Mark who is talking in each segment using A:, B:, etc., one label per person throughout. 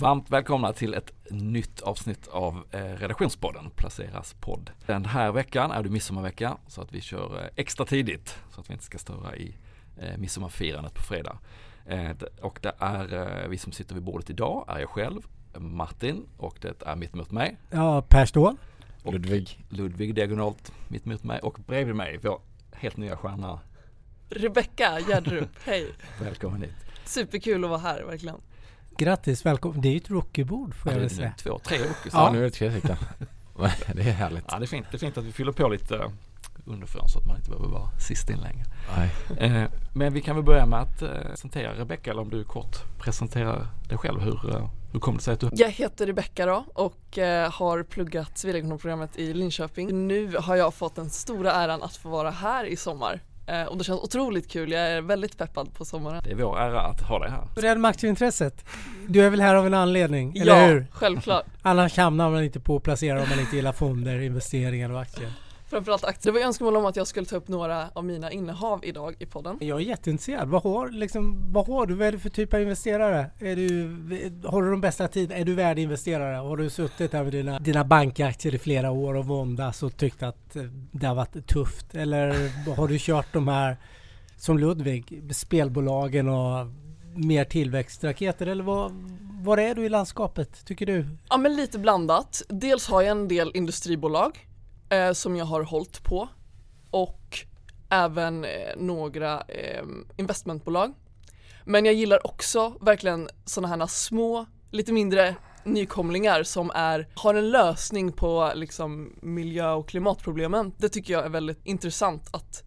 A: Varmt välkomna till ett nytt avsnitt av eh, Redaktionspodden, Placeras podd. Den här veckan är det midsommarvecka så att vi kör eh, extra tidigt så att vi inte ska störa i eh, midsommarfirandet på fredag. Och det är vi som sitter vid bordet idag är jag själv, Martin och det är mitt emot mig.
B: Ja, Per Ståhl.
A: Och
C: Ludvig.
A: Ludvig diagonalt mitt emot mig och bredvid mig vår helt nya stjärna.
D: Rebecka Gärdrup, hej!
A: Välkommen hit.
D: Superkul att vara här, verkligen.
B: Grattis, välkommen. Det är ju ett rookiebord får
A: Ja,
B: jag väl säga.
A: två, tre rookies.
C: Ja,
A: Ja.
C: nu är det tre stycken. det är härligt.
A: ja, det är fint. Det är fint att vi fyller på lite eh, underifrån så att man inte behöver vara sist in längre.
C: Nej.
A: Eh, men vi kan väl börja med att eh, presentera Rebecka eller om du kort presenterar dig själv. Hur, eh, hur kom det sig att du
D: Jag heter Rebecka då och har pluggat civilekonomprogrammet i Linköping. Nu har jag fått den stora äran att få vara här i sommar. Eh, och det känns otroligt kul, jag är väldigt peppad på sommaren.
A: Det är vår ära att ha dig här.
B: Hur är det med aktieintresset? Du är väl här av en anledning, eller
D: ja,
B: hur?
D: självklart.
B: Annars hamnar man inte på att placera om man inte gillar fonder, investeringar och aktier.
D: Framförallt aktier. Det var önskemål om att jag skulle ta upp några av mina innehav idag i podden.
B: Jag är jätteintresserad. Vad har, liksom, vad har du? Vad är du för typ av investerare? Är du, har du de bästa tiderna? Är du värdeinvesterare? Har du suttit här med dina, dina bankaktier i flera år och våndas och tyckt att eh, det har varit tufft? Eller har du kört de här, som Ludvig, spelbolagen och mer tillväxtraketer? Eller vad, var är du i landskapet, tycker du?
D: Ja men lite blandat. Dels har jag en del industribolag eh, som jag har hållit på och även eh, några eh, investmentbolag. Men jag gillar också verkligen sådana här små, lite mindre nykomlingar som är, har en lösning på liksom miljö och klimatproblemen. Det tycker jag är väldigt intressant att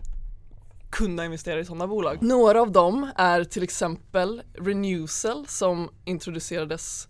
D: kunna investera i sådana bolag. Några av dem är till exempel Renewcell som introducerades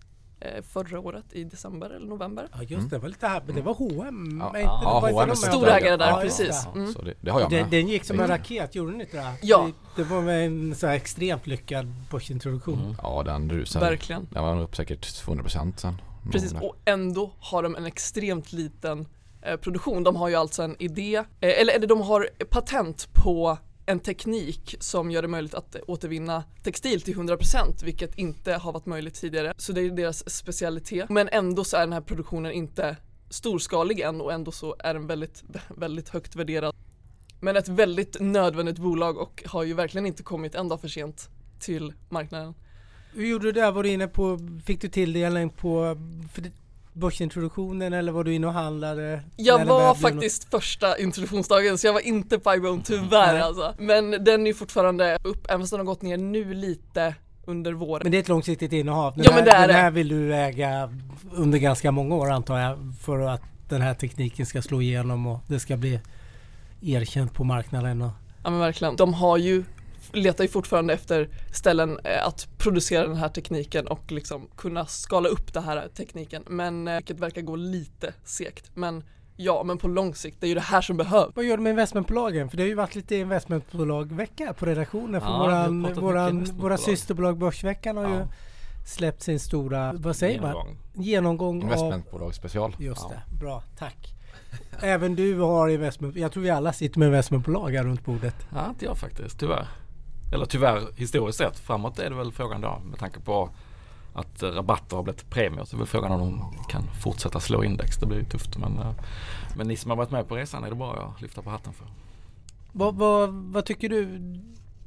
D: förra året i december eller november.
B: Ja just det, var lite här, men det var H&M
C: Ja,
B: inte-
C: ja,
B: var inte
C: H&M?
D: Storägare där,
B: Ja,
D: precis.
B: det.
D: Mm.
C: Så det, det har jag
B: Den,
C: med.
B: den gick som en
C: Mm.
B: raket, gjorde den inte det?
D: Ja.
B: Det, det var en så här extremt lyckad börsintroduktion.
A: Mm.
C: Ja, den rusade.
D: Verkligen.
C: Den var upp säkert 200% sen.
D: Precis, och ändå har de en extremt liten eh, produktion. De har ju alltså en idé, eh, eller, eller de har patent på en teknik som gör det möjligt att återvinna textil till 100% vilket inte har varit möjligt tidigare. Så det är deras specialitet. Men ändå så är den här produktionen inte storskalig än och ändå så är den väldigt, väldigt högt värderad. Men ett väldigt nödvändigt bolag och har ju verkligen inte kommit en dag för sent till marknaden.
B: Hur gjorde du där? Var du inne på, fick du tilldelning på för det- börsintroduktionen eller var du inne och handlade?
D: Jag var faktiskt första introduktionsdagen så jag var inte på Ibone tyvärr alltså. Men den är fortfarande upp, även fast den har gått ner nu lite under
B: något-
D: våren.
B: Men det är ett långsiktigt innehav. Den
D: Ja,
B: här,
D: men det är
B: den här vill du äga under ganska många år antar jag för att den här tekniken ska slå igenom och det ska bli erkänt på marknaden. Och,
D: Ja men verkligen. De har ju, letar ju fortfarande efter ställen eh, att producera den här tekniken och liksom kunna skala upp den här tekniken. Men eh, vilket verkar gå lite segt. Men ja, men på lång sikt, det är ju det här som behövs.
B: vad gör du med investmentbolagen? För det har ju varit lite investmentbolagvecka på redaktionen för
A: Ja,
B: våran, våran, våra systerbolag Börsveckan har ju
A: Ja.
B: släppt sin stora, vad säger man?
A: Genomgång.
B: Genomgång av
C: Investmentbolag special.
B: Just
A: Ja.
B: det, bra, tack. Även du har investment, jag tror vi alla sitter med investmentbolag här runt bordet.
A: Ja, inte jag faktiskt, tyvärr. Eller tyvärr historiskt sett. Framåt är det väl frågan då med tanke på att rabatter har blivit premier så är väl frågan om de kan fortsätta slå index. Det blir ju tufft men, eh, men ni som har varit med på resan är det bara att lyfta på hatten för.
B: Vad, vad, vad tycker du?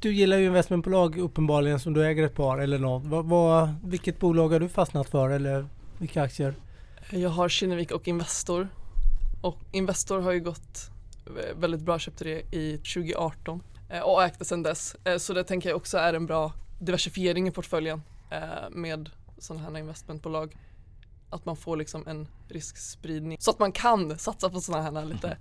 B: Du gillar ju investmentbolag uppenbarligen som du äger ett par eller något. Vad, vad, vilket bolag har du fastnat för eller vilka aktier?
D: Jag har Kinnevik och Investor. Och Investor har ju gått väldigt bra, köpte det i 2018 eh, och ägt det sedan dess. Eh, Så det tänker jag också är en bra diversifiering i portföljen eh, med sådana här investmentbolag. Att man får liksom en riskspridning så att man kan satsa på sådana här lite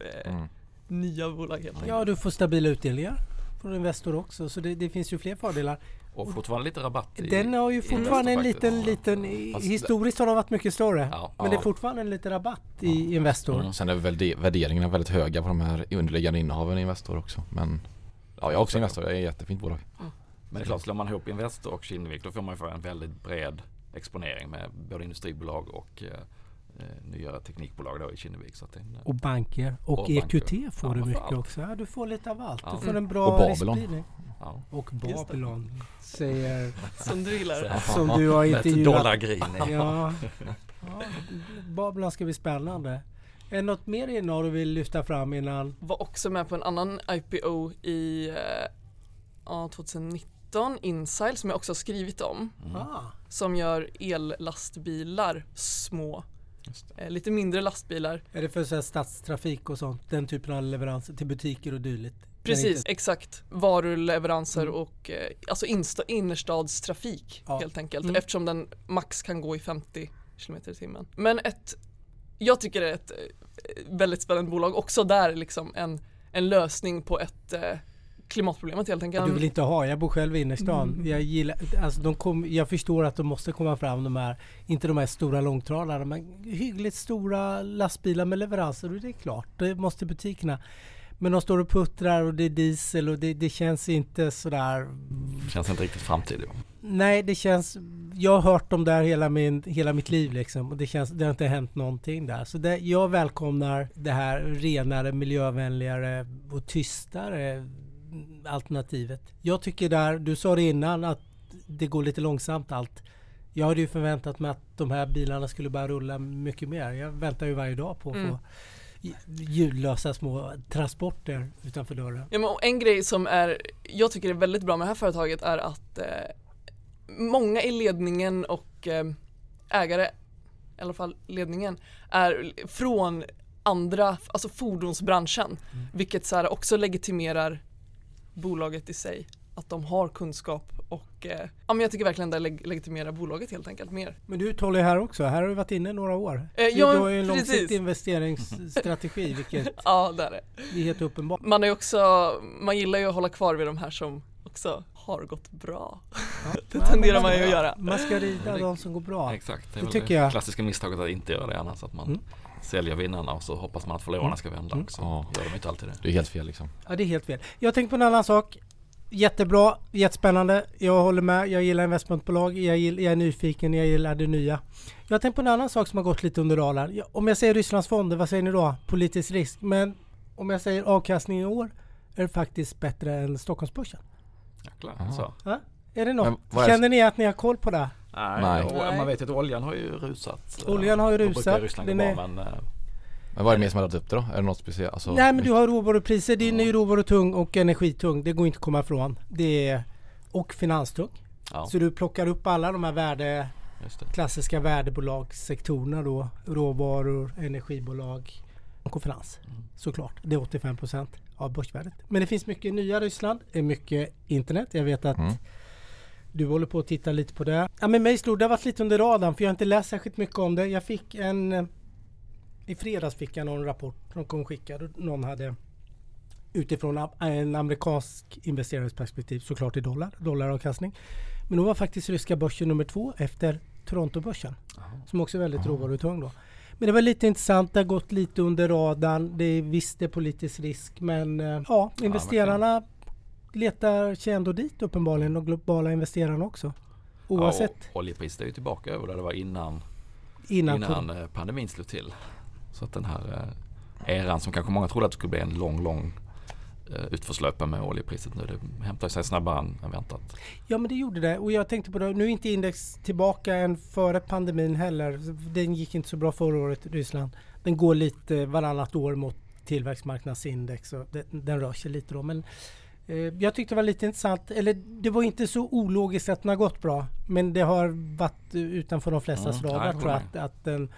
D: eh,
C: Mm.
D: nya bolag helt enkelt.
B: Ja, du får stabila utdelningar från Investor också så det, det finns ju fler fördelar.
A: Och fortfarande lite rabatt. I,
B: Den har ju fortfarande en liten, liten,
C: Fast-
B: historiskt har den varit mycket större.
A: Ja.
B: Men det är
C: Ja.
B: fortfarande en liten rabatt i Investor.
A: Mm.
C: Sen är väl de- värderingarna väldigt höga på de här underliggande innehaven i Investor också. Men ja, jag är också Investor. Det är ett jättefint bolag.
A: Men det är klart, slår man ihop Investor och Kinnevik då får man ju få en väldigt bred exponering med både industribolag och eh, eh, nyare teknikbolag då i Kinnevik. Så att det
B: Och banker. Och,
A: Och
B: EQT
A: banker.
B: får
A: Ja,
B: du mycket
A: allt.
B: också. Ja, du får lite av allt.
A: Ja.
B: Du får en
C: Och
B: bra riskspridning.
A: Ja.
B: Och. Babylon säger
D: Som du gillar.
B: som du har intervjuat.
A: dollargrin i.
B: Ja. ja, Babylon ska bli spännande. Är det något mer innehav du vill lyfta fram innan?
D: Var också med på en annan IPO i eh, ja, 2019, Insight, som jag också har skrivit om.
B: Ah,
D: Som gör ellastbilar små. Eh, lite mindre lastbilar.
B: är det för så här stadstrafik och sånt? Den typen av leveranser till butiker och dylikt?
D: Precis, exakt. Varuleveranser
B: Mm.
D: och eh, alltså insta- innerstadstrafik
B: Ja.
D: helt enkelt.
B: Mm.
D: Eftersom den max kan gå i 50 km i timmen. Men ett, jag tycker det är ett eh, väldigt spännande bolag. Också där liksom en, en lösning på ett eh, klimatproblemet helt enkelt.
B: Du vill inte ha, jag bor själv i innerstan.
D: Mm.
B: Jag, gillar, alltså de kom, jag förstår att de måste komma fram de här, inte de här stora långtradarna, men hyggligt stora lastbilar med leveranser och det är klart, det måste butikerna. Men de står och puttrar och det är diesel och det, det känns inte sådär
A: Känns inte riktigt framtid.
B: Nej, det känns... Jag har hört dem där hela, min, hela mitt liv liksom och det, känns, det har inte hänt någonting där. Så det, jag välkomnar det här renare, miljövänligare och tystare alternativet. Jag tycker där, du sa det innan att det går lite långsamt allt. Jag hade ju förväntat mig att de här bilarna skulle börja rulla mycket mer. Jag väntar ju varje dag på att
D: Mm.
B: få ljudlösa små transporter utanför dörren.
D: Ja, men en grej som är, jag tycker är väldigt bra med det här företaget är att eh, många i ledningen och eh, ägare, i alla fall ledningen, är från andra, alltså fordonsbranschen. Vilket så här också legitimerar bolaget i sig. Att de har kunskap och eh, ja, men jag tycker verkligen det leg- legitimerar bolaget helt enkelt mer.
B: Men du är uthållig här också. Här har du varit inne några år.
D: Eh,
B: Du-
D: ja,
B: du har ju en
D: precis.
B: långsiktig investeringsstrategi vilket
D: Ja, det är det.
B: är helt uppenbart.
D: Man är också, man gillar ju att hålla kvar vid de här som också har gått bra. Det
B: Ja,
D: tenderar
B: men
D: man ju att göra.
B: Man ska rida de som går bra.
A: Exakt, det är
B: Det tycker
A: det
B: jag.
A: klassiska misstaget att inte göra det annars. Att man
B: Mm.
A: säljer vinnarna och så hoppas man att förlorarna ska vända
B: Mm.
A: också.
C: Ja.
A: Gör de inte alltid det.
C: Det är helt fel liksom.
B: Ja, det är helt fel. Jag tänkte på en annan sak. Jättebra, jättespännande. Jag håller med. Jag gillar investmentbolag. Jag, gill, jag är nyfiken. Jag gillar det nya. Jag har tänkt på en annan sak som har gått lite under radarn. Om jag säger Rysslands fonder, vad säger ni då? Politisk risk. Men om jag säger avkastning i år är det faktiskt bättre än Stockholmsbörsen.
A: Jäklar. Så.
B: Ja? Är det något?
C: Är
B: Känner ni att ni har koll på det?
A: Nej,
C: Nej.
A: man vet ju att oljan har ju rusat.
B: Oljan har ju
A: Då brukar
B: rusat.
A: Ryssland gå
B: är-
A: bra, men eh,
C: Men vad är det mer som har dragit upp det då? Är det något speciellt? Alltså,
B: Nej men du har råvarupriser. Det är ny råvarutung och energitung. Det går inte att komma ifrån. Det är, och finanstung.
A: ja,
B: Så du plockar upp alla de här värde, klassiska värdebolagssektorerna då. Råvaror, energibolag och finans.
A: Mm.
B: Såklart. Det är 85 procent av börsvärdet. Men det finns mycket nya Ryssland. Det är mycket internet. Jag vet att
C: Mm.
B: du håller på att titta lite på det. Ja men mig slog det har varit lite under radarn för jag har inte läst särskilt mycket om det. Jag fick en... I fredags fick jag någon rapport som kom skickad någon hade utifrån en amerikansk investeringsperspektiv såklart i dollar, dollaravkastning. Men då var faktiskt ryska börsen nummer två efter Torontobörsen som också är väldigt råvarutung då. Men det var lite intressant, det har gått lite under radarn. Det är visst det är politisk risk men eh, ja, investerarna letar sig ändå dit uppenbarligen, de globala investerarna också. Oavsett
A: Ja, och oljepriset är ju tillbaka över där det var innan,
B: innan,
A: innan eh, pandemin slog till. Så att den här eh, eran som kanske många trodde att det skulle bli en lång, lång eh, utförslöpa med oljepriset nu. Det hämtar sig snabbare än, än väntat.
B: Ja men det gjorde det och jag tänkte på det, nu är inte index tillbaka än före pandemin heller. Den gick inte så bra förra året Ryssland. Den går lite varannat år mot tillväxtmarknadsindex och den, den rör sig lite då. Men eh, jag tyckte det var lite intressant, eller det var inte så ologiskt att den har gått bra. Men det har varit utanför de flestas
A: Mm,
B: radar tror jag att, att den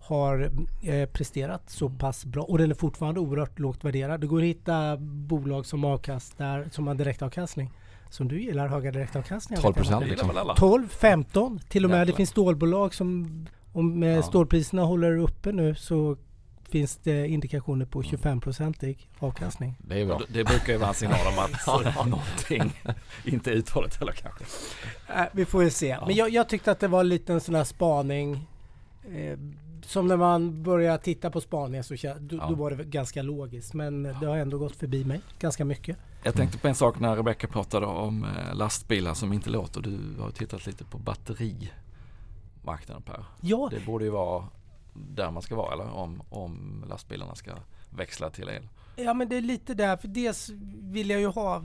B: har eh, presterat så pass bra och den är fortfarande oerhört lågt värderad. Det går att hitta bolag som avkastar, som har direktavkastning. Som du gillar, höga direktavkastningar.
C: 12%
A: Det gillar
C: liksom.
A: väl alla?
B: 12, 15 till och med. Det
A: Jäklar.
B: finns stålbolag som om
A: Ja.
B: stålpriserna håller uppe nu så finns det indikationer på 25-procentig avkastning.
C: Det är bra.
A: Det, det brukar ju vara en signal om att någonting inte är uthålligt heller kanske.
B: Äh, vi får ju se.
A: Ja.
B: Men jag, jag tyckte att det var en liten sån här spaning. Eh, som när man börjar titta på spaningar så då,
A: Ja.
B: då var det ganska logiskt. Men det har ändå gått förbi mig ganska mycket.
A: Jag tänkte på en sak när Rebecca pratade om eh, lastbilar som inte låter. Du har tittat lite på batterimarknaden Per.
B: Ja,
A: Det borde ju vara där man ska vara eller om, om lastbilarna ska växla till el?
B: Ja men det är lite där, för dels vill jag ju ha,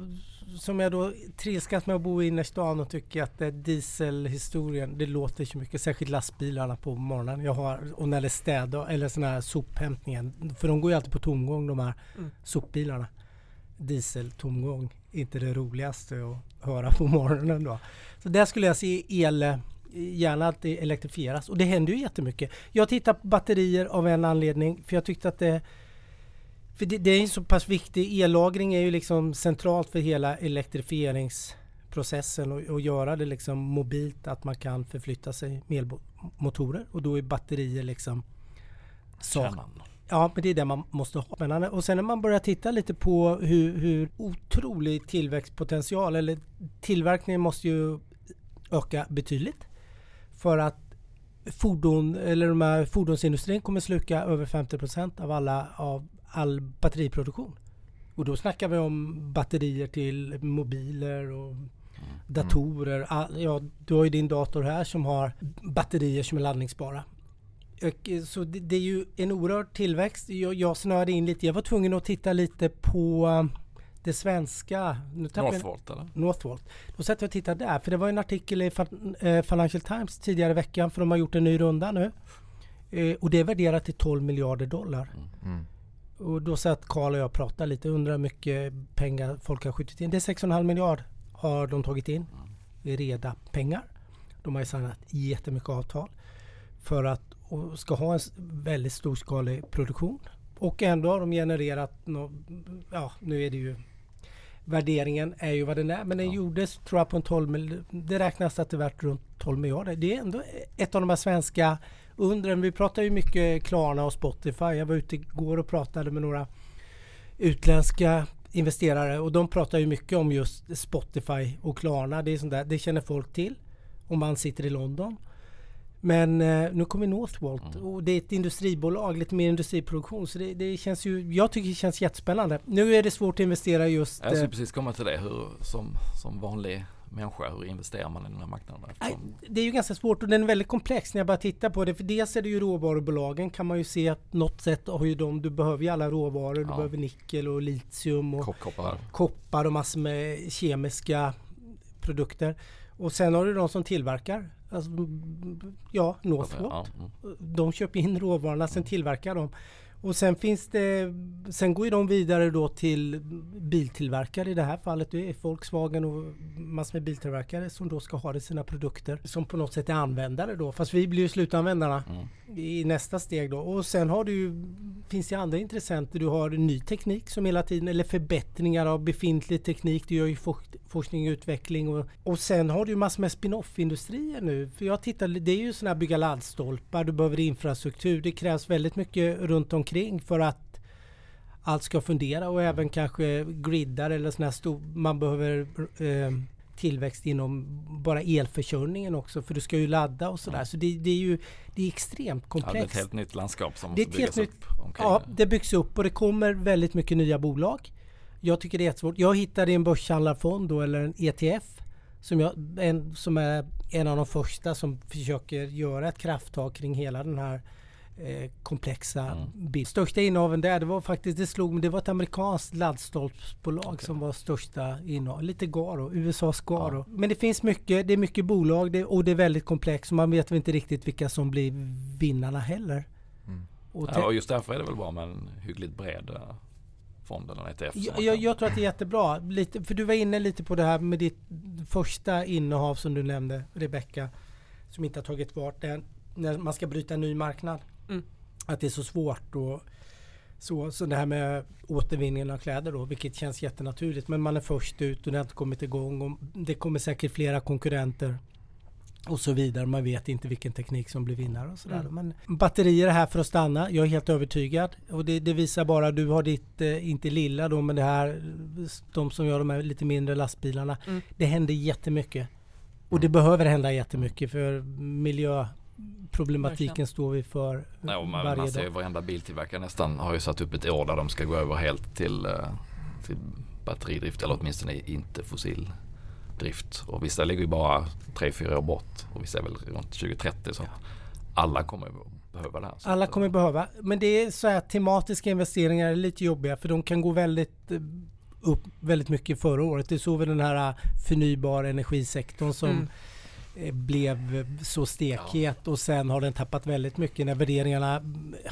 B: som jag då trilskas med att bo i innerstan och tycker att det dieselhistorien, det låter så mycket, särskilt lastbilarna på morgonen. Jag har, och när det är städ eller sån här sophämtningen, för de går ju alltid på tomgång de här
D: Mm.
B: sopbilarna. Dieseltomgång, inte det roligaste att höra på morgonen då. Så där skulle jag se el, gärna att det elektrifieras och det händer ju jättemycket. Jag tittar på batterier av en anledning, för jag tyckte att det för det, det är en så pass viktig, ellagring är ju liksom centralt för hela elektrifieringsprocessen och, och göra det liksom mobilt att man kan förflytta sig med elmotorer och då är batterier liksom.
A: Kärnan.
B: Ja, men det är det man måste ha. Spännande. Och sen när man börjar titta lite på hur, hur otrolig tillväxtpotential, eller tillverkningen måste ju öka betydligt. För att fordon, eller de här fordonsindustrin kommer sluka över 50% av alla av all batteriproduktion. Och då snackar vi om batterier till mobiler och datorer. All, ja, du har ju din dator här som har batterier som är laddningsbara. Och, eh, Så det, det är ju en oerhörd tillväxt. Jag, jag snöade in lite. Jag var tvungen att titta lite på eh, det svenska.
A: Northvolt eller?
B: Northvolt. Då satt jag och tittade där, för det var en artikel i eh, Financial Times tidigare i veckan, för de har gjort en ny runda nu. Och det är värderat till 12 miljarder dollar.
C: Mm.
B: Och då satt Karl och jag och pratade lite, undrar hur mycket pengar folk har skjutit in. Det är 6,5 miljard har de tagit in i reda pengar. De har ju signat jättemycket avtal för att och ska ha en väldigt storskalig produktion. Och ändå har de genererat, nå, ja nu är det ju Värderingen är ju vad den är men den
A: Ja.
B: gjordes tror jag på en 12 mil, Det räknas att det värt runt 12 miljarder. Det är ändå ett av de här svenska undren. Vi pratar ju mycket Klarna och Spotify. Jag var ute igår och pratade med några utländska investerare och de pratar ju mycket om just Spotify och Klarna. Det är sånt där, det känner folk till om man sitter i London. Men eh, nu kommer Northvolt och det är ett industribolag, lite mer industriproduktion. Så det, det känns ju, jag tycker det känns jättespännande. Nu är det svårt att investera just...
A: Jag skulle
B: Eh,
A: precis komma till det. Hur, som, som vanlig människa, hur investerar man i den här marknaden? Eftersom,
B: det är ju ganska svårt och den är väldigt komplex när jag bara tittar på det. För dels är det ju råvarubolagen kan man ju se att något sätt har ju de, du behöver ju alla råvaror. Du
A: Ja.
B: behöver nickel och litium och
C: Kopp- Koppar.
B: koppar och massor med kemiska produkter. Och sen har du de som tillverkar. Alltså, mm, ja, Northvolt.
A: ja, mm.
B: De köper in råvarorna, sen tillverkar de. Och sen finns det, sen går ju de vidare då till biltillverkare i det här fallet. Det är Volkswagen och massor med biltillverkare som då ska ha det i sina produkter. Som på något sätt är användare då. Fast vi blir ju slutanvändarna
A: Mm.
B: i nästa steg då. Och sen har du ju, finns det andra intressenter. Du har ny teknik som hela tiden, eller förbättringar av befintlig teknik. Du gör ju forsk- forskning och utveckling. Och, och sen har du ju massor med spin-off-industrier nu. För jag tittar, det är ju sådana här bygga laddstolpar, du behöver infrastruktur. Det krävs väldigt mycket runt omkring för att allt ska fundera och även kanske griddar eller sådana här stor, man behöver eh, tillväxt inom bara elförsörjningen också för du ska ju ladda och sådär. Så det, det är ju det är extremt
A: Ja, det är
B: komplext.
A: ett helt nytt landskap som måste byggas
B: nytt-
A: upp omkring
B: Ja,
A: det.
B: det byggs upp och det kommer väldigt mycket nya bolag. Jag tycker det är jättesvårt. Jag hittade en börshandlarfond då, eller en ETF som, jag, en, som är en av de första som försöker göra ett krafttag kring hela den här eh, komplexa
A: Mm.
B: bilden. Största innehaven där, det var faktiskt, det slog mig, det var ett amerikanskt laddstolpsbolag som var största innehav. Lite Garo, USAs Garo. Men det finns mycket, det är mycket bolag det, och det är väldigt komplext man vet väl inte riktigt vilka som blir vinnarna heller.
C: Mm.
B: Och
A: Ja, just därför är det väl bra med en hyggligt bred eh, fond eller en ETF.
B: Jag, jag, tror att det är jättebra. Lite, för du var inne lite på det här med ditt första innehav som du nämnde, Rebecka. Som inte har tagit fart än. När man ska bryta en ny marknad.
D: Mm.
B: Att det är så svårt. Och så, så det här med återvinningen av kläder då, vilket känns jättenaturligt. Men man är först ut och det har inte kommit igång. Och det kommer säkert flera konkurrenter. Och så vidare. Man vet inte vilken teknik som blir vinnare och sådär.
D: Mm.
B: Men batterier är här för att stanna. Jag är helt övertygad. Och det, det visar bara, du har ditt, eh, inte lilla då, men det här, de som gör de här lite mindre lastbilarna.
D: Mm.
B: Det händer jättemycket. Och det behöver hända jättemycket för
D: Verkligen.
B: står vi för
A: Ja, och man,
B: varje
A: man ser
B: dag.
A: varenda biltillverkare nästan har ju satt upp ett år där de ska gå över helt till, eh, till batteridrift eller åtminstone inte fossil drift. Och vissa ligger ju bara 3-4 år bort och vissa är väl runt 2030 så alla kommer behöva det här.
B: Alla
A: att,
B: kommer
A: eh,
B: behöva. Men det är så här tematiska investeringar är lite jobbiga för de kan gå väldigt eh, upp väldigt mycket förra året. Det såg vi den här eh, förnybar energisektorn som
D: Mm.
B: Eh, blev så stekhet och sen har den tappat väldigt mycket när värderingarna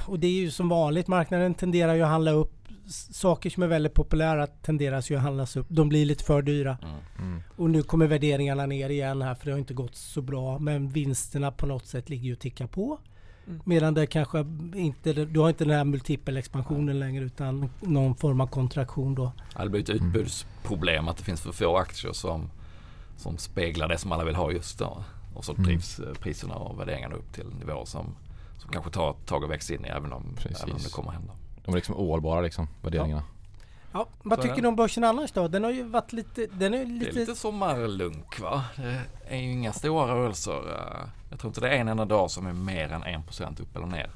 B: och det är ju som vanligt marknaden tenderar ju att handla upp saker som är väldigt populära tenderas ju att handlas upp. De blir lite för dyra.
A: Mm.
C: Mm.
B: Och nu kommer värderingarna ner igen här för det har inte gått så bra. Men vinsterna på något sätt ligger ju och tickar på.
D: Mm.
B: Medan det kanske inte, du har inte den här multipelexpansionen längre utan någon form av kontraktion då.
A: Ja, det blir ett utbudsproblem att det finns för få aktier som, som speglar det som alla vill ha just då. Och så
C: Mm.
A: drivs eh, priserna och värderingarna upp till nivåer som, som kanske tar ett tag att växa in i även om,
C: Precis.
A: även om det kommer att hända.
C: De är liksom ohållbara liksom, värderingarna.
B: Ja, vad
A: Så
B: tycker ni om börsen annars då? Den har ju varit lite... Den är ju
A: Det
B: lite...
A: är lite sommarlunk va? Det är ju inga stora rörelser. eh, Jag tror inte det är en enda dag som är mer än 1% upp eller ner.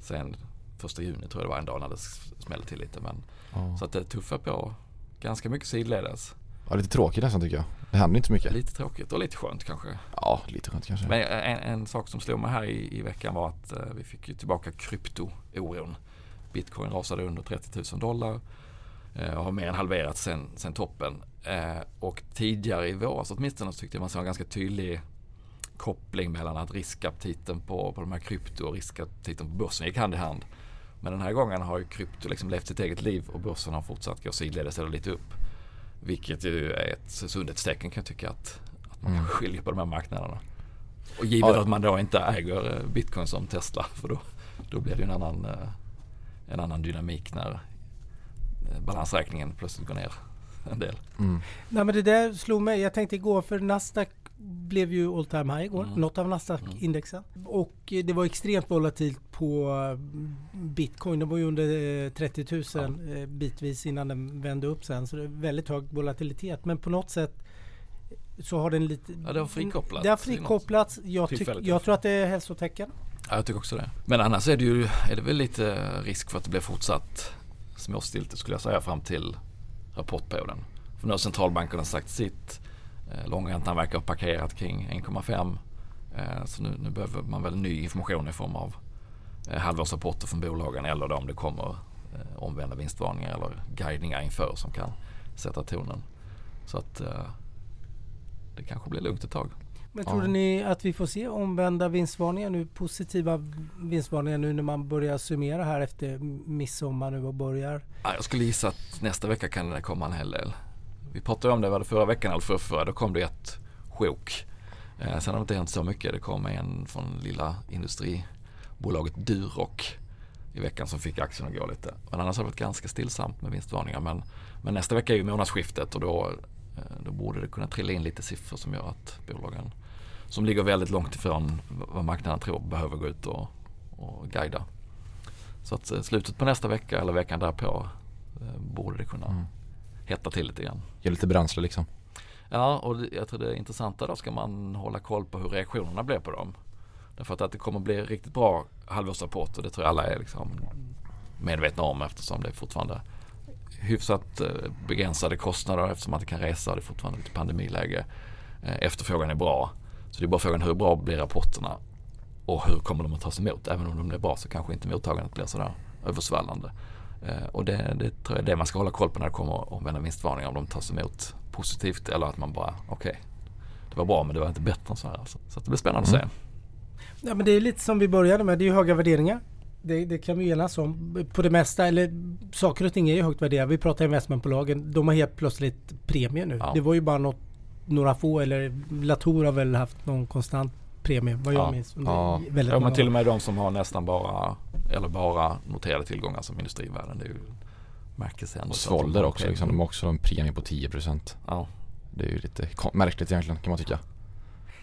A: Sen första juni tror jag det var en dag när det smällde till lite. Men,
C: Ja.
A: så att det tuffar på ganska mycket sidledes.
C: Ja, lite tråkigt nästan tycker jag. Det händer inte så mycket.
A: Lite tråkigt och lite skönt kanske.
C: Ja, lite skönt kanske.
A: Men en, en sak som slog mig här i, i veckan var att eh, vi fick ju tillbaka krypto-oron. Bitcoin rasade under 30 000 dollar eh, och har mer än halverats sen, sen toppen. Eh, och tidigare i våras åtminstone så tyckte jag man såg en ganska tydlig koppling mellan att riskaptiten på, på de här krypto och riskaptiten på börsen gick hand i hand. Men den här gången har ju krypto liksom levt sitt eget liv och börsen har fortsatt gå sidledes eller lite upp. Vilket ju är ett sundhetstecken kan jag tycka att, att man
C: Mm.
A: skiljer på de här marknaderna. Och givet
C: Ja.
A: att man då inte äger eh, bitcoin som Tesla för då, då blir det ju en annan, eh, en annan dynamik när eh, balansräkningen plötsligt går ner en del.
C: Mm.
B: Nej men det där slog mig. Jag tänkte igår för Nasdaq blev ju all time high igår.
A: Mm.
B: Något av Nasdaq-indexen. Och eh, det var extremt volatilt på eh, Bitcoin. Det var ju under eh, 30 000 eh, bitvis innan den vände upp sen. Så det är väldigt hög volatilitet. Men på något sätt så har den lite...
A: Ja, det har frikopplats
B: Det har frikopplats. Jag, tyck, jag tror att det är hälsotecken.
A: Ja, jag tycker också det. Men annars är det ju är det väl lite risk för att det blir fortsatt småstilt skulle jag säga fram till rapportperioden. För nu har centralbankerna sagt sitt. Eh, Långräntan verkar ha parkerat kring 1,5. Eh, Så nu, nu behöver man väl ny information i form av eh, halvårsrapporter från bolagen eller då om det kommer eh, omvända vinstvarningar eller guidningar inför som kan sätta tonen. Så att eh, det kanske blir lugnt ett tag.
B: Men
C: Ja.
B: tror ni att vi får se omvända vinstvarningar nu? Positiva vinstvarningar nu när man börjar summera här efter midsommar nu och börjar?
A: Ja, jag skulle gissa att nästa vecka kan det komma en hel del. Vi pratade om det, var det förra veckan eller förra, förra då kom det ett sjok. Eh, sen har det inte hänt så mycket. Det kom en från lilla industribolaget Duroc i veckan som fick aktien att gå lite. Men annars har det varit ganska stillsamt med vinstvarningar. Men, men nästa vecka är ju månadsskiftet och då, eh, då borde det kunna trilla in lite siffror som gör att bolagen som ligger väldigt långt ifrån vad marknaden tror behöver gå ut och, och guida. Så att eh, slutet på nästa vecka eller veckan därpå eh, borde det kunna
C: Mm
A: hetta till lite grann.
C: Ge lite bränsle liksom.
A: Ja, och jag tror det är intressanta då ska man hålla koll på hur reaktionerna blir på dem. Därför att, att det kommer bli riktigt bra halvårsrapporter, det tror jag alla är liksom medvetna om eftersom det är fortfarande hyfsat eh, begränsade kostnader eftersom man inte kan resa, det är fortfarande lite pandemiläge. Eh, Efterfrågan är bra. Så det är bara frågan hur bra blir rapporterna och hur kommer de att tas emot? Även om de blir bra så kanske inte mottagandet blir sådär översvallande. Eh, Och det, det tror jag är det man ska hålla koll på när det kommer omvända vinstvarningar. Om de tas emot positivt eller att man bara, okej, det var bra men det var inte bättre än så här. Alltså. Så att det blir spännande att
C: Mm.
A: se.
B: Ja men det är lite som vi började med. Det är ju höga värderingar. Det, det kan vi enas om. På det mesta, eller saker och ting är ju högt värderade. Vi pratar investmentbolagen. De har helt plötsligt premie nu.
A: Ja.
B: Det var ju bara något, några få eller Latour har väl haft någon konstant premie vad jag
A: Ja.
B: minns.
C: Ja.
B: väldigt
A: Ja, men till och med de som har nästan bara, eller bara noterade tillgångar som industrivärden. Det är ju märkesändå.
C: Och Svolder också liksom. De har också en premie på 10%.
A: Ja.
C: Det är ju lite märkligt egentligen kan man tycka.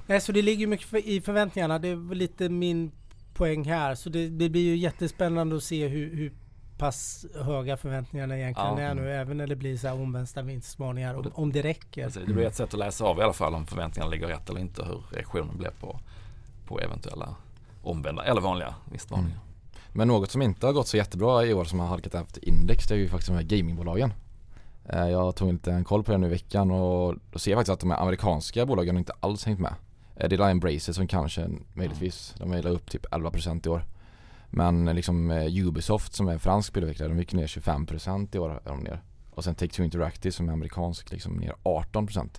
B: Nej, så det ligger mycket i förväntningarna. Det är lite min poäng här. Så det, det blir ju jättespännande att se hur, hur pass höga förväntningarna egentligen
A: Ja.
B: är nu. Även när det blir så här omvända vinstvarningar. Om, om det räcker.
A: Alltså, det blir ett sätt att läsa av i alla fall om förväntningarna ligger rätt eller inte. Hur reaktionen blir på, på eventuella omvända eller vanliga vinstvarningar.
C: Men något som inte har gått så jättebra i år som har halkat efter index det är ju faktiskt de här gamingbolagen. Eh, Jag tog lite en koll på det nu i veckan och då ser jag faktiskt att de här amerikanska bolagen inte alls hängt med. Eh, Det är Lion Braces som kanske möjligtvis, de är upp typ 11% i år. Men liksom eh, Ubisoft som är en fransk spelutvecklare, de gick ner 25% i år är de ner. Och sen Take-Two Interactive som är amerikansk liksom ner 18%.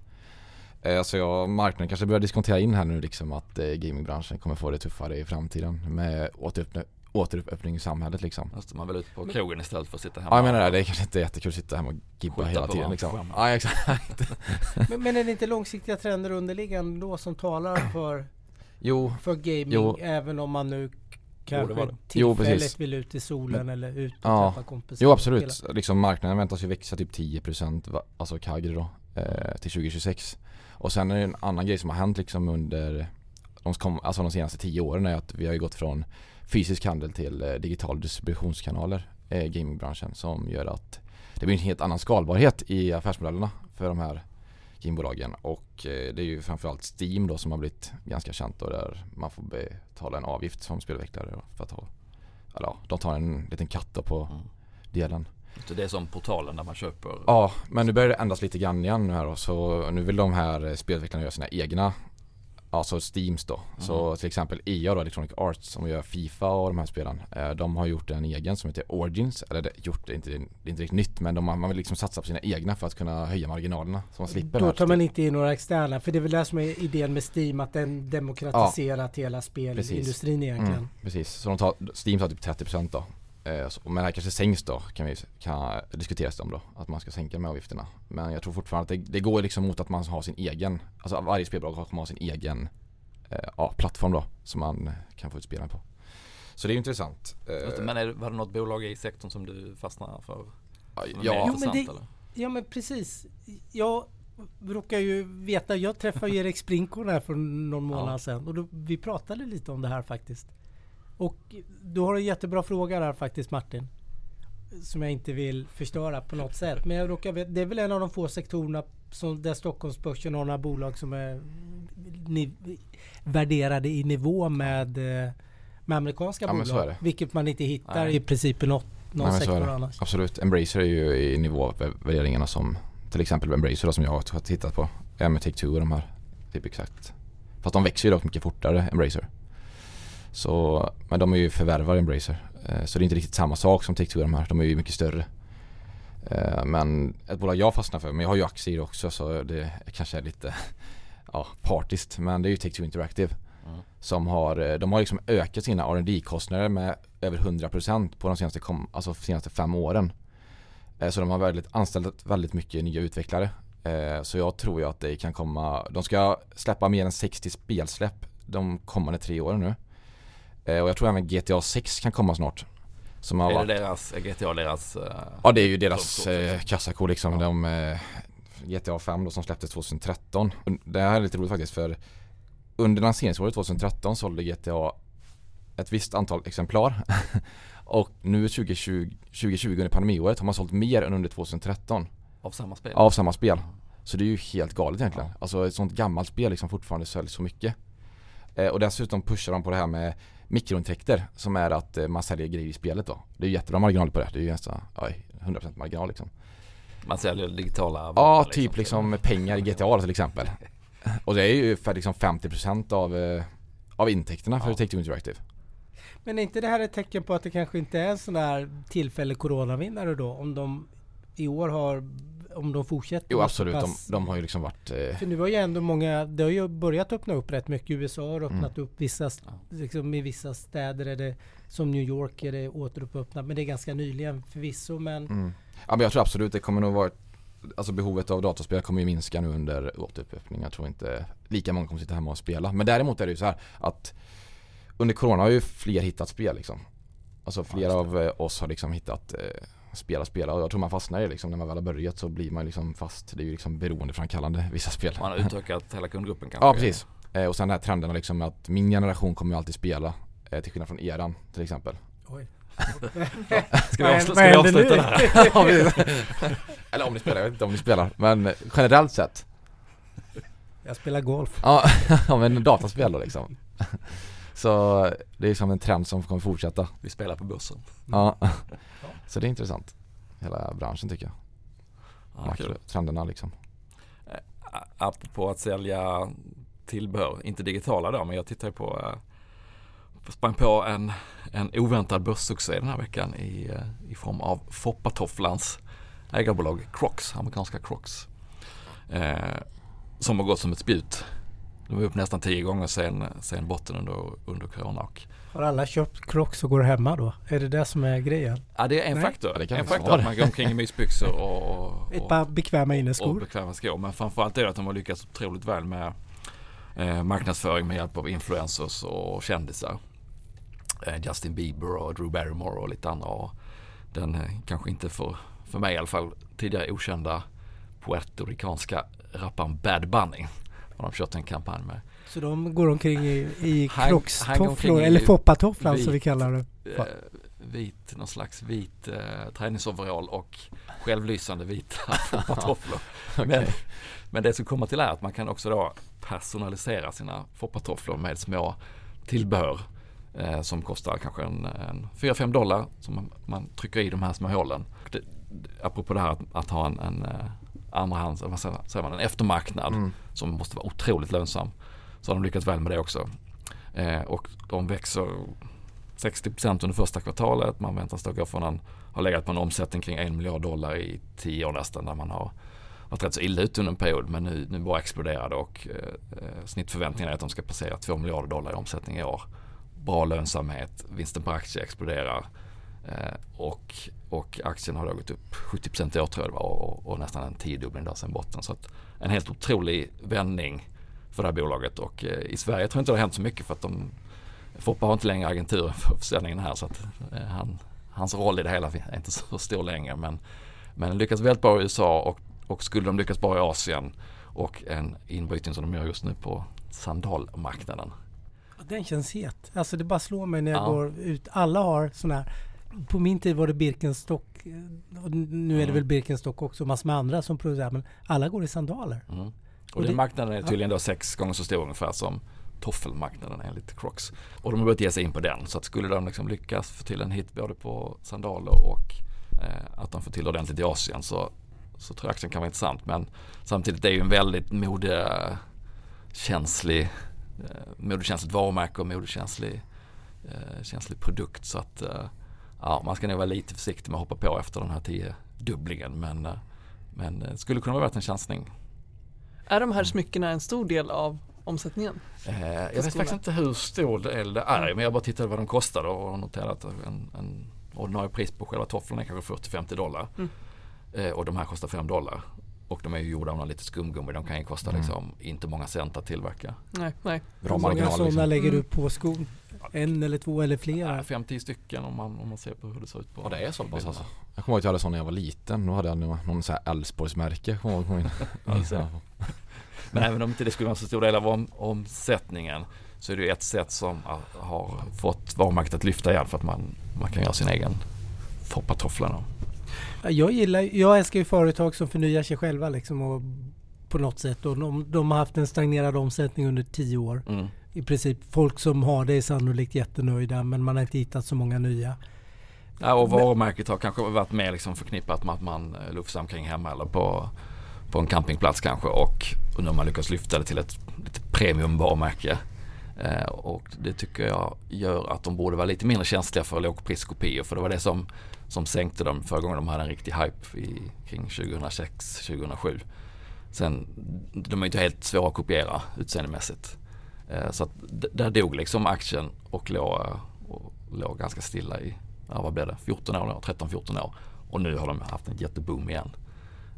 C: Eh, så jag, marknaden kanske börjar diskontera in här nu liksom att gamingbranschen kommer få det tuffare i framtiden med återöppna, återöppning i samhället liksom.
A: Måste man väl ut på krogen istället för att sitta hemma.
C: Ja jag menar det, det är kanske inte jättekul att sitta hemma och gibba hela tiden liksom. Ja exakt.
B: Men, men är det inte långsiktiga trender underliggande då som talar för,
C: Jo,
B: för gaming
C: Jo.
B: även om man nu kanske
A: var det.
C: Jo,
B: tillfälligt
C: precis.
B: vill ut i solen eller ut och
C: Ja.
B: träffa kompisar?
C: Jo absolut, liksom marknaden väntas ju växa typ 10% va- alltså CAGR då eh, till 2026 Och sen är det en annan grej som har hänt liksom under de, kom, alltså de senaste 10 åren är att vi har ju gått från fysisk handel till eh, digitala distributionskanaler eh, gamingbranschen som gör att det blir en helt annan skalbarhet i affärsmodellerna för de här gamebolagen och eh, det är ju framförallt Steam då som har blivit ganska känt och där man får betala en avgift som spelutvecklare för att ha eller ja, de tar en liten katt då på
A: Mm.
C: delen.
A: Så det är som portalen där man köper
C: Ja, men nu börjar det ändras lite grann igen nu här då, så nu vill de här eh, spelutvecklarna göra sina egna Alltså Steams då. Så till exempel EA då, Electronic Arts som gör Fifa och de här spelen. eh, De har gjort en egen som heter Origins. Eller det, gjort det, är inte, det är inte riktigt nytt men de man vill liksom satsa på sina egna för att kunna höja marginalerna. Så man slipper
B: Då tar man inte in några externa, för det är väl det som är idén med Steam, att den demokratiserat hela spelindustrin egentligen.
C: Mm, precis, så de tar, Steam tar typ 30% då. Eh, men det här kanske sänks då, kan vi kan diskuteras om då. Att man ska sänka de här avgifterna. Men jag tror fortfarande att det, det går liksom mot att man har sin egen, alltså varje spelbolag kommer ha sin egen eh, ja, plattform då. Som man kan få ut spelen på. Så det är ju intressant. Eh,
A: Men är, det- var det något bolag i sektorn som du fastnar för?
C: ja,
B: men det-
A: eller?
B: Ja men precis. Jag råkar ju veta, jag träffade ju Erik Sprinkon här för någon månad
A: Ja.
B: sedan och då, vi pratade lite om det här faktiskt. Och du har en jättebra fråga där faktiskt Martin. Som jag inte vill förstöra på något sätt. Men jag råkar veta, det är väl en av de få sektorerna som, där Stockholmsbörsen har några bolag som är ni, värderade i nivå med, eh, med amerikanska
C: Ja,
B: bolag. Vilket man inte hittar
A: Nej.
B: i princip i något, någon
C: Nej,
B: sektor annars.
C: Absolut, Embracer är ju i nivå av värderingarna som till exempel Embracer som jag har tittat på. Ja med Take-Two och de här. Typ exakt. Fast de växer ju dock mycket fortare, Embracer. Så, men de är ju förvärvare Embracer. Eh, Så det är inte riktigt samma sak som Take-Two de här. De är ju mycket större. Eh, Men ett bolag jag fastnar för, men jag har ju aktier i det också så det kanske är lite ja, partiskt. Men det är ju Take-Two Interactive.
A: Mm.
C: Som har, eh, de har liksom ökat sina rd kostnader med över 100% på de senaste, kom, alltså senaste fem åren. Så de har väldigt, anställt väldigt mycket nya utvecklare. Så jag tror ju att det kan komma, de ska släppa mer än 60 spelsläpp de kommande tre åren nu. Eh, Och jag tror även GTA 6 kan komma snart. Som har
A: Är
C: varit,
A: det deras, GTA deras? eh,
C: ja det är ju deras eh, kassako liksom.
A: Ja.
C: De, GTA 5 då som släpptes 2013. Och Det här är lite roligt faktiskt för under lanseringsåret 2013 sålde GTA ett visst antal exemplar. och nu 2020, 2020 under pandemiåret har man sålt mer än under 2013
A: Av samma spel?
C: av samma spel. Så det är ju helt galet egentligen. Alltså ett sånt gammalt spel liksom fortfarande säljs så mycket. Eh, och dessutom pushar de på det här med mikrointäkter som är att eh, man säljer grejer i spelet då. Det är jättebra marginal på det. Det är ju nästan ja, 100% marginal liksom.
A: Man säljer digitala
C: Ja,
A: vapen,
C: typ liksom pengar i GTA till exempel. Och det är ju för liksom 50% av, eh, av intäkterna för
A: Ja.
C: Take-Two Interactive.
B: Men är inte det här ett tecken på att det kanske inte är en sån där tillfällig coronavinnare då? Om de i år har, om de fortsätter?
C: Jo absolut, de, de har ju liksom varit eh,
B: För nu har ju ändå många, det har ju börjat öppna upp rätt mycket. USA har öppnat
C: Mm.
B: upp vissa,
A: Ja.
B: liksom i vissa städer är det, som New York är det återöppnat. Men det är ganska nyligen förvisso. Men
C: Mm. Ja men jag tror absolut det kommer nog vara Alltså behovet av datorspel kommer ju minska nu under återöppning. Jag tror inte lika många kommer sitta hemma och spela. Men däremot är det ju så här att under corona har ju fler hittat spel liksom. Alltså flera
A: just
C: av eh, oss har liksom hittat eh, spela, spela och jag tror man fastnar i det liksom. När man väl har börjat så blir man liksom fast. Det är ju liksom beroendeframkallande vissa spel.
A: Man har utökat hela kundgruppen kanske?
C: Ja precis. Eh, och sen den här trenden liksom att min generation kommer ju alltid spela. Eh, till skillnad från eran till exempel.
B: Oj.
A: Ska vi, avsluta, ska vi avsluta?
C: Ja, precis. Eller om ni spelar, jag vet inte om ni spelar. Men generellt sett.
B: Jag spelar golf.
C: Ja, ja men dataspel då liksom. Så det är som en trend som kommer fortsätta.
A: Vi spelar på börsen.
C: Ja. Så det är intressant. Hela branschen tycker jag.
A: Ja, kul.
C: Trenderna liksom.
A: A- Apropå att sälja tillbehör, inte digitala då, men jag tittar ju på, eh, sprang på en, en oväntad börssuccé den här veckan i, i form av Foppatofflans ägarbolag Crocs, amerikanska Crocs. Eh, som har gått som ett spjut. De var upp nästan tio gånger sen, sen botten under, under corona. Och,
B: Har alla köpt Crocs och går hemma då? Är det det som är grejen?
A: ja det är en
B: Nej.
A: faktor.
C: Ja, det kan
A: en faktor att man går omkring i mysbyxor och,
B: Ett
A: och,
B: par bekväma
A: och
B: inneskor.
A: bekväma skor. Men framförallt är det att de har lyckats otroligt väl med eh, marknadsföring med hjälp av influencers och kändisar. Eh, Justin Bieber och Drew Barrymore och lite andra. Och den eh, kanske inte för, för mig i alla fall tidigare okända puertoricanska rapparen Bad Bunny. Har de kört en kampanj med.
B: Så de går omkring i, i
A: i
B: eller foppatofflan som vi kallar det.
A: Eh, vit, någon slags vit eh, träningsoverall och självlysande vita foppatofflor. Men, men det som kommer till är att man kan också då personalisera sina foppatofflor med små tillbehör eh, som kostar kanske en, en 4-5 dollar som man, man trycker i de här små hålen. Det, apropå det här att, att ha en, en eh, andrahands, vad säger man, en eftermarknad
C: Mm.
A: som måste vara otroligt lönsam. Så har de lyckats väl med det också. Eh, och de växer 60% under första kvartalet. Man väntas då gå från en, har legat på en omsättning kring en miljard dollar i tio år nästan där man har varit rätt så illa ute under en period men nu, nu bara det och eh, snittförväntningen är att de ska passera 2 miljarder dollar i omsättning i år. Bra lönsamhet, vinsten per aktie exploderar eh, och, och aktien har då gått upp 70% i år tror jag det var och, och nästan en tiodubbling där sen botten. Så att en helt otrolig vändning för det här bolaget och eh, i Sverige tror jag inte det har hänt så mycket för att de Foppa har inte längre agenturen för försäljningen här så att eh, han, hans roll i det hela är inte så stor längre men, men lyckas väldigt bra i USA och, och skulle de lyckas bra i Asien och en inbrytning som de gör just nu på sandalmarknaden.
B: Den känns het. Alltså det bara slår mig när jag
A: Ja.
B: går ut. Alla har sådana här. På min tid var det Birkenstock. eh, nu är det
A: Mm.
B: väl Birkenstock också. Massor med andra som producerar. Men alla går i sandaler.
A: Mm. Och,
B: Och
A: den
B: det-
A: marknaden är tydligen då sex gånger så stor ungefär som toffelmarknaden enligt Crocs. Och de har börjat ge sig in på den. Så att skulle de liksom lyckas få till en hit både på sandaler och eh, att de får till ordentligt i Asien så, så tror jag aktien kan vara intressant. Men samtidigt är det ju en väldigt modekänslig, eh, modekänsligt varumärke och modekänslig eh, känslig produkt. Så att eh, ja, man ska nog vara lite försiktig med att hoppa på efter den här tio dubblingen. Men, eh, men det skulle kunna vara värt en chansning.
D: Är de här smyckena en stor del av omsättningen?
A: Eh, jag vet faktiskt inte hur stor del det är men jag bara tittade vad de kostade och noterade att en, en ordinarie pris på själva tofflorna är kanske 40-50 dollar.
D: Mm.
A: Eh, och de här kostar 5 dollar. Och de är ju gjorda av någon lite skumgummi. De kan ju kosta
C: Mm.
A: liksom inte många cent att tillverka.
D: Nej, nej.
C: Bra
B: Hur många sådana
C: liksom.
B: lägger du
D: Mm.
B: på skon? En eller två eller flera?
A: 5-10 stycken om man, om man ser på hur det ser ut på
C: Ja det är så pass alltså. Jag kommer ihåg att jag hade sån när jag var liten. Då hade jag någon, sån här Älvsborgsmärke. kommer ihåg.
A: Men även om inte det skulle vara så stor del av om, omsättningen så är det ju ett sätt som har fått varumärket att lyfta igen för att man, man kan göra sin egen foppatoffla. då.
B: Jag gillar, jag älskar ju företag som förnyar sig själva liksom och på något sätt. Och de, de har haft en stagnerad omsättning under tio år.
A: Mm.
B: I princip folk som har det är sannolikt jättenöjda men man har inte hittat så många nya.
A: Ja, och varumärket har kanske varit mer liksom förknippat med att man eh, lufsar omkring hemma eller på, på en campingplats kanske och, och nu har man lyckats lyfta det till ett lite premium varumärke. Eh, och det tycker jag gör att de borde vara lite mindre känsliga för lågpriskopior för det var det som, som sänkte dem förra gången de hade en riktig hype i, kring 2006-2007. Sen, de är inte helt svåra att kopiera utseendemässigt. Eh, så att där dog liksom aktien och låg, och låg ganska stilla i, ja, vad blev det, 14 år, 13-14 år. Och nu har de haft en jätteboom igen.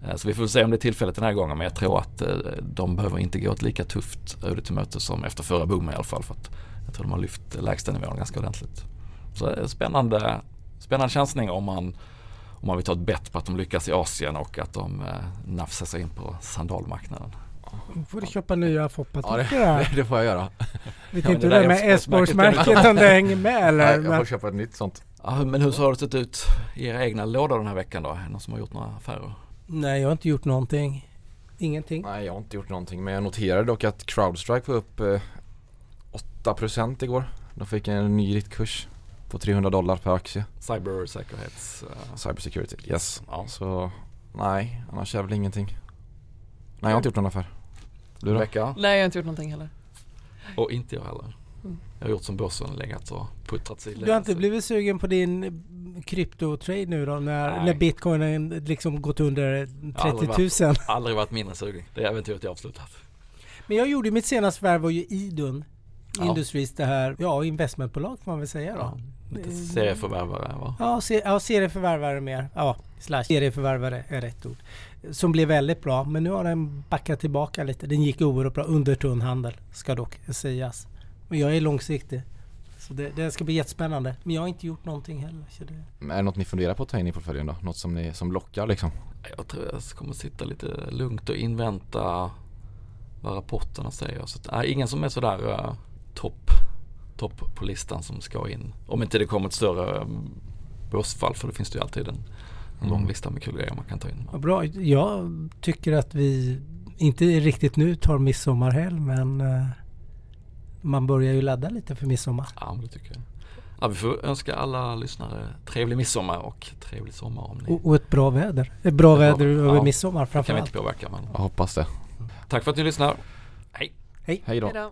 A: Eh, så vi får se om det är tillfället den här gången men jag tror att eh, de behöver inte gå ett lika tufft öde till möte som efter förra boomen i alla fall. För att jag tror de har lyft lägstanivån ganska ordentligt. Så spännande, spännande chansning om man, om man vill ta ett bett på att de lyckas i Asien och att de nafsar sig in på sandalmarknaden.
B: Nu får du köpa nya
C: Ja
B: foppatofflor
C: det, det får jag göra.
B: Vet
A: Ja,
B: inte hur det är med
A: Älvsborgsmärket
B: om det hänger med eller?
C: Nej, jag
B: Men-
C: får köpa ett nytt sånt.
A: Ja, men hur har det sett ut i era egna lådor den här veckan då? Någon som har gjort några affärer?
B: Nej, jag har inte gjort någonting. Ingenting.
C: Nej jag har inte gjort någonting men jag noterade dock att Crowdstrike var upp eh, 8% igår. De fick en ny riktkurs på 300 dollar per aktie.
A: Cybersäkerhets... eh,
C: Cybersecurity. Yes.
A: Ja.
C: Så nej, annars är det väl ingenting. Nej jag har inte gjort någon affär. Du då?
D: Nej, jag har inte gjort någonting heller.
A: Och inte jag heller. Jag har gjort som börsen, legat och puttrat sig.
B: Du har inte blivit sugen på din kryptotrade nu då när,
A: Nej.
B: när bitcoinen liksom gått under
A: aldrig
B: 30 000?
A: Aldrig varit mindre sugen. Det äventyret är avslutat.
B: Men jag gjorde mitt senaste värv var ju Idun
A: Ja.
B: Industries det här, ja investmentbolag får man väl säga då.
A: Ja, lite serieförvärvare va?
B: Ja, se, ja serieförvärvare mer. Ja, slash serieförvärvare är rätt ord. Som blev väldigt bra, men nu har den backat tillbaka lite. Den gick oerhört bra under tunnhandel, ska dock sägas. Men jag är långsiktig. Så det, det ska bli jättespännande. Men jag har inte gjort någonting heller. Så det...
C: Men Är det något ni funderar på att ta in i portföljen då? Något som, ni, som lockar liksom?
A: Jag tror jag kommer sitta lite lugnt och invänta vad rapporterna säger. Så att, nej, ingen som är sådär uh, topp topp på listan som ska in. Om inte det kommer ett större um, börsfall för då finns det ju alltid en, en lång
C: Mm.
A: lista med kul grejer man kan ta in.
B: Vad bra. Jag tycker att vi, inte riktigt nu tar midsommarhelg, men eh, man börjar ju ladda lite för midsommar.
A: Ja, det tycker jag. Ja, vi får önska alla lyssnare trevlig midsommar och trevlig sommar om ni
B: Och, och ett bra väder. Ett bra
A: Ett bra-
B: väder över
A: ja.
B: midsommar
A: kan vi
B: framförallt.
A: inte påverka. Men
C: Jag hoppas det.
A: tack för att ni lyssnar. Hej!
C: Hej då.
D: Hejdå.